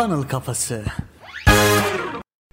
Funnel Kafası.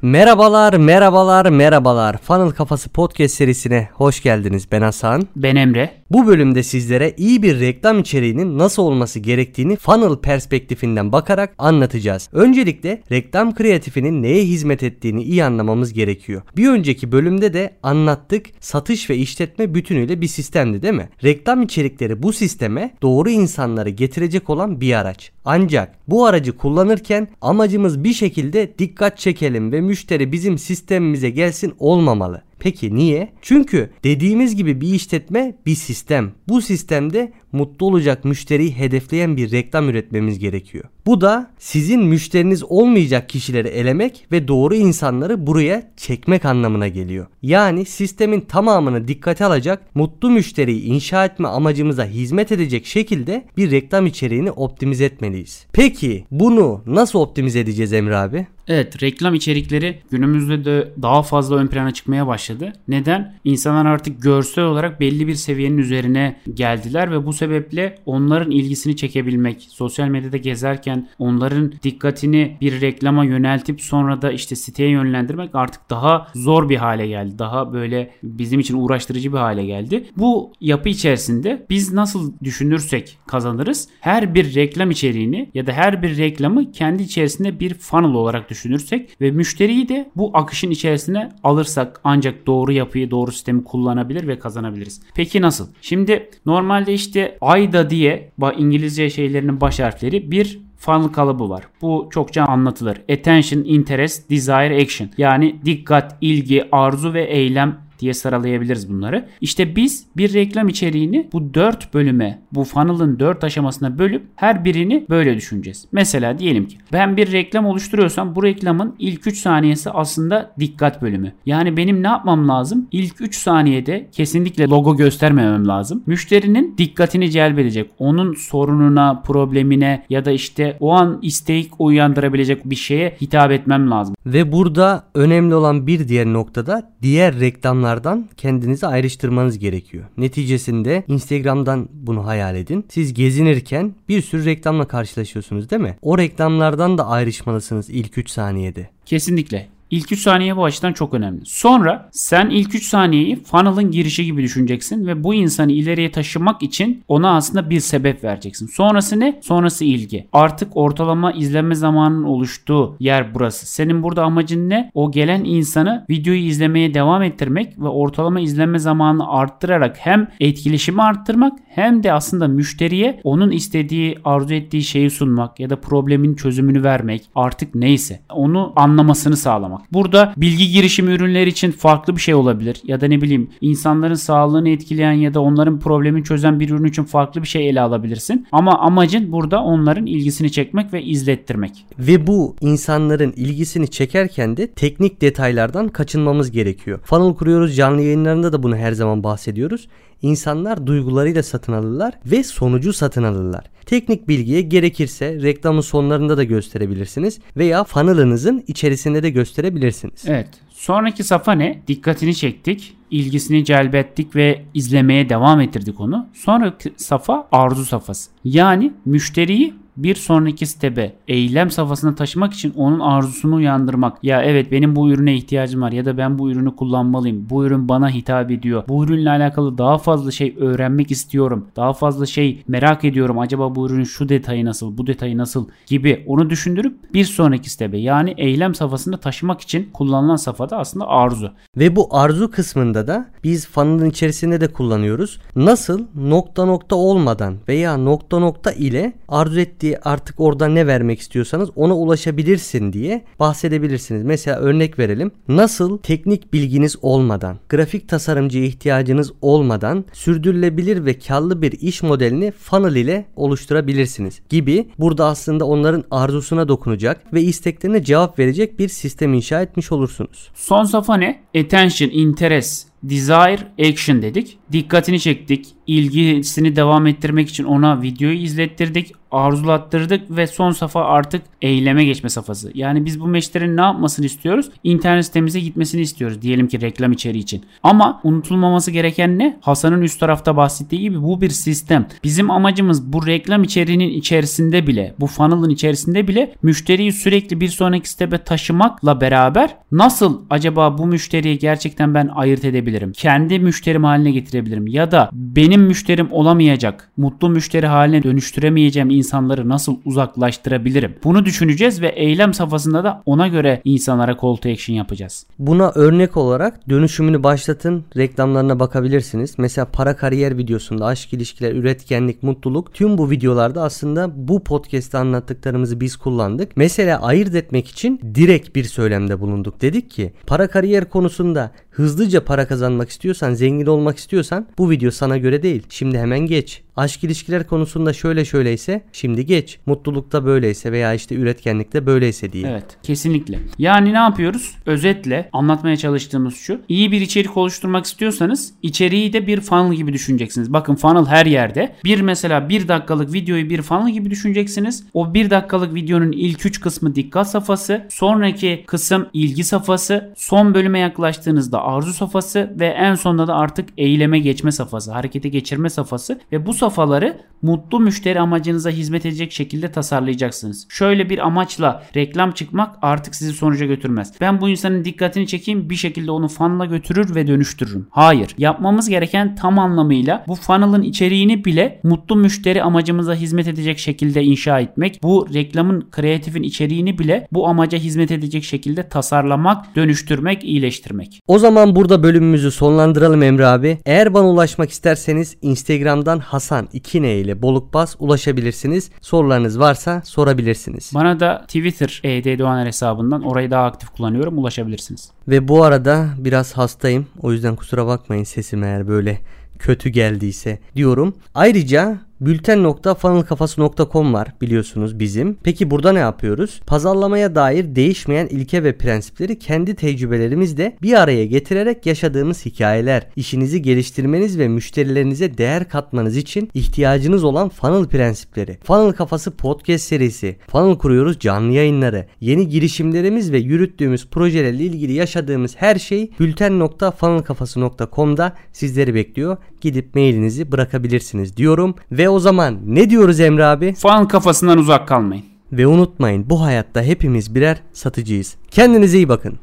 Merhabalar, merhabalar, merhabalar. Funnel Kafası podcast serisine hoş geldiniz. Ben Hasan. Ben Emre. Bu bölümde sizlere iyi bir reklam içeriğinin nasıl olması gerektiğini funnel perspektifinden bakarak anlatacağız. Öncelikle reklam kreatifinin neye hizmet ettiğini iyi anlamamız gerekiyor. Bir önceki bölümde de anlattık. Satış ve işletme bütünüyle bir sistemdi değil mi? Reklam içerikleri bu sisteme doğru insanları getirecek olan bir araç. Ancak bu aracı kullanırken amacımız bir şekilde dikkat çekelim ve müşteri bizim sistemimize gelsin olmamalı. Peki niye? Çünkü dediğimiz gibi bir işletme bir sistem. Bu sistemde mutlu olacak müşteriyi hedefleyen bir reklam üretmemiz gerekiyor. Bu da sizin müşteriniz olmayacak kişileri elemek ve doğru insanları buraya çekmek anlamına geliyor. Yani sistemin tamamını dikkate alacak, mutlu müşteriyi inşa etme amacımıza hizmet edecek şekilde bir reklam içeriğini optimize etmeliyiz. Peki bunu nasıl optimize edeceğiz Emre abi? Evet reklam içerikleri günümüzde de daha fazla ön plana çıkmaya başladı. Neden? İnsanlar artık görsel olarak belli bir seviyenin üzerine geldiler ve bu sebeple onların ilgisini çekebilmek, sosyal medyada gezerken onların dikkatini bir reklama yöneltip sonra da işte siteye yönlendirmek artık daha zor bir hale geldi. Daha böyle bizim için uğraştırıcı bir hale geldi. Bu yapı içerisinde biz nasıl düşünürsek kazanırız. Her bir reklam içeriğini ya da her bir reklamı kendi içerisinde bir funnel olarak düşünürsek ve müşteriyi de bu akışın içerisine alırsak ancak doğru yapıyı, doğru sistemi kullanabilir ve kazanabiliriz. Peki nasıl? Şimdi normalde işte AIDA diye İngilizce şeylerinin baş harfleri bir funnel kalıbı var. Bu çokça anlatılır. Attention, interest, desire, action. Yani dikkat, ilgi, arzu ve eylem diye sıralayabiliriz bunları. İşte biz bir reklam içeriğini bu 4 bölüme, bu funnel'ın 4 aşamasına bölüp her birini böyle düşüneceğiz. Mesela diyelim ki ben bir reklam oluşturuyorsam bu reklamın ilk 3 saniyesi aslında dikkat bölümü. Yani benim ne yapmam lazım? İlk 3 saniyede kesinlikle logo göstermemem lazım. Müşterinin dikkatini celbedecek. Onun sorununa, problemine ya da işte o an istek uyandırabilecek bir şeye hitap etmem lazım. Ve burada önemli olan bir diğer noktada diğer reklamlar reklamlardan kendinizi ayrıştırmanız gerekiyor. Neticesinde Instagram'dan bunu hayal edin. Siz gezinirken bir sürü reklamla karşılaşıyorsunuz değil mi? O reklamlardan da ayrışmalısınız ilk 3 saniyede. Kesinlikle. İlk 3 saniye bu açıdan çok önemli. Sonra sen ilk 3 saniyeyi funnel'ın girişi gibi düşüneceksin ve bu insanı ileriye taşımak için ona aslında bir sebep vereceksin. Sonrası ne? Sonrası ilgi. Artık ortalama izleme zamanının oluştuğu yer burası. Senin burada amacın ne? O gelen insanı videoyu izlemeye devam ettirmek ve ortalama izleme zamanını arttırarak hem etkileşimi arttırmak hem de aslında müşteriye onun istediği, arzu ettiği şeyi sunmak ya da problemin çözümünü vermek artık neyse onu anlamasını sağlamak sağlamak. Burada bilgi girişimi ürünler için farklı bir şey olabilir. Ya da ne bileyim insanların sağlığını etkileyen ya da onların problemini çözen bir ürün için farklı bir şey ele alabilirsin. Ama amacın burada onların ilgisini çekmek ve izlettirmek. Ve bu insanların ilgisini çekerken de teknik detaylardan kaçınmamız gerekiyor. Funnel kuruyoruz canlı yayınlarında da bunu her zaman bahsediyoruz. İnsanlar duygularıyla satın alırlar ve sonucu satın alırlar. Teknik bilgiye gerekirse reklamın sonlarında da gösterebilirsiniz veya funnel'ınızın içerisinde de gösterebilirsiniz. Evet. Sonraki safa ne? Dikkatini çektik, ilgisini celbettik ve izlemeye devam ettirdik onu. Sonraki safa arzu safhası. Yani müşteriyi bir sonraki stebe eylem safhasına taşımak için onun arzusunu uyandırmak. Ya evet benim bu ürüne ihtiyacım var ya da ben bu ürünü kullanmalıyım. Bu ürün bana hitap ediyor. Bu ürünle alakalı daha fazla şey öğrenmek istiyorum. Daha fazla şey merak ediyorum. Acaba bu ürünün şu detayı nasıl, bu detayı nasıl gibi onu düşündürüp bir sonraki stebe yani eylem safhasında taşımak için kullanılan safhada aslında arzu. Ve bu arzu kısmında da biz funnel'ın içerisinde de kullanıyoruz. Nasıl nokta nokta olmadan veya nokta nokta ile arzu ettiği artık orada ne vermek istiyorsanız ona ulaşabilirsin diye bahsedebilirsiniz. Mesela örnek verelim. Nasıl teknik bilginiz olmadan, grafik tasarımcıya ihtiyacınız olmadan sürdürülebilir ve karlı bir iş modelini funnel ile oluşturabilirsiniz gibi burada aslında onların arzusuna dokunacak ve isteklerine cevap verecek bir sistem inşa etmiş olursunuz. Son safa ne? Attention, interest, desire, action dedik. dikkatini çektik. ilgisini devam ettirmek için ona videoyu izlettirdik arzulattırdık ve son safa artık eyleme geçme safhası. Yani biz bu meşlerin ne yapmasını istiyoruz? İnternet sitemize gitmesini istiyoruz. Diyelim ki reklam içeriği için. Ama unutulmaması gereken ne? Hasan'ın üst tarafta bahsettiği gibi bu bir sistem. Bizim amacımız bu reklam içeriğinin içerisinde bile, bu funnel'ın içerisinde bile müşteriyi sürekli bir sonraki step'e taşımakla beraber nasıl acaba bu müşteriyi gerçekten ben ayırt edebilirim? Kendi müşterim haline getirebilirim ya da benim müşterim olamayacak, mutlu müşteri haline dönüştüremeyeceğim insanları nasıl uzaklaştırabilirim? Bunu düşüneceğiz ve eylem safhasında da ona göre insanlara call to action yapacağız. Buna örnek olarak dönüşümünü başlatın reklamlarına bakabilirsiniz. Mesela para kariyer videosunda aşk ilişkiler, üretkenlik, mutluluk tüm bu videolarda aslında bu podcast'te anlattıklarımızı biz kullandık. Mesela ayırt etmek için direkt bir söylemde bulunduk. Dedik ki para kariyer konusunda hızlıca para kazanmak istiyorsan, zengin olmak istiyorsan bu video sana göre değil. Şimdi hemen geç. Aşk ilişkiler konusunda şöyle şöyleyse şimdi geç. Mutlulukta böyleyse veya işte üretkenlikte böyleyse diye. Evet kesinlikle. Yani ne yapıyoruz? Özetle anlatmaya çalıştığımız şu. İyi bir içerik oluşturmak istiyorsanız içeriği de bir funnel gibi düşüneceksiniz. Bakın funnel her yerde. Bir mesela bir dakikalık videoyu bir funnel gibi düşüneceksiniz. O bir dakikalık videonun ilk üç kısmı dikkat safhası. Sonraki kısım ilgi safhası. Son bölüme yaklaştığınızda arzu safhası ve en sonunda da artık eyleme geçme safhası, harekete geçirme safhası ve bu safhaları mutlu müşteri amacınıza hizmet edecek şekilde tasarlayacaksınız. Şöyle bir amaçla reklam çıkmak artık sizi sonuca götürmez. Ben bu insanın dikkatini çekeyim bir şekilde onu funnel'a götürür ve dönüştürürüm. Hayır. Yapmamız gereken tam anlamıyla bu funnel'ın içeriğini bile mutlu müşteri amacımıza hizmet edecek şekilde inşa etmek. Bu reklamın kreatifin içeriğini bile bu amaca hizmet edecek şekilde tasarlamak, dönüştürmek, iyileştirmek. O zaman burada bölümümüzü sonlandıralım Emre abi. Eğer bana ulaşmak isterseniz Instagram'dan Hasan 2 ile Bolukbas ulaşabilirsiniz. Sorularınız varsa sorabilirsiniz. Bana da Twitter ED Doğaner hesabından orayı daha aktif kullanıyorum ulaşabilirsiniz. Ve bu arada biraz hastayım. O yüzden kusura bakmayın sesim eğer böyle kötü geldiyse diyorum. Ayrıca Bülten.funnelkafası.com var biliyorsunuz bizim. Peki burada ne yapıyoruz? Pazarlamaya dair değişmeyen ilke ve prensipleri kendi tecrübelerimizle bir araya getirerek yaşadığımız hikayeler, işinizi geliştirmeniz ve müşterilerinize değer katmanız için ihtiyacınız olan funnel prensipleri. Funnel Kafası podcast serisi, funnel kuruyoruz canlı yayınları, yeni girişimlerimiz ve yürüttüğümüz projelerle ilgili yaşadığımız her şey bülten.funnelkafası.com'da sizleri bekliyor. Gidip mailinizi bırakabilirsiniz diyorum ve o zaman ne diyoruz Emre abi? Fan kafasından uzak kalmayın. Ve unutmayın bu hayatta hepimiz birer satıcıyız. Kendinize iyi bakın.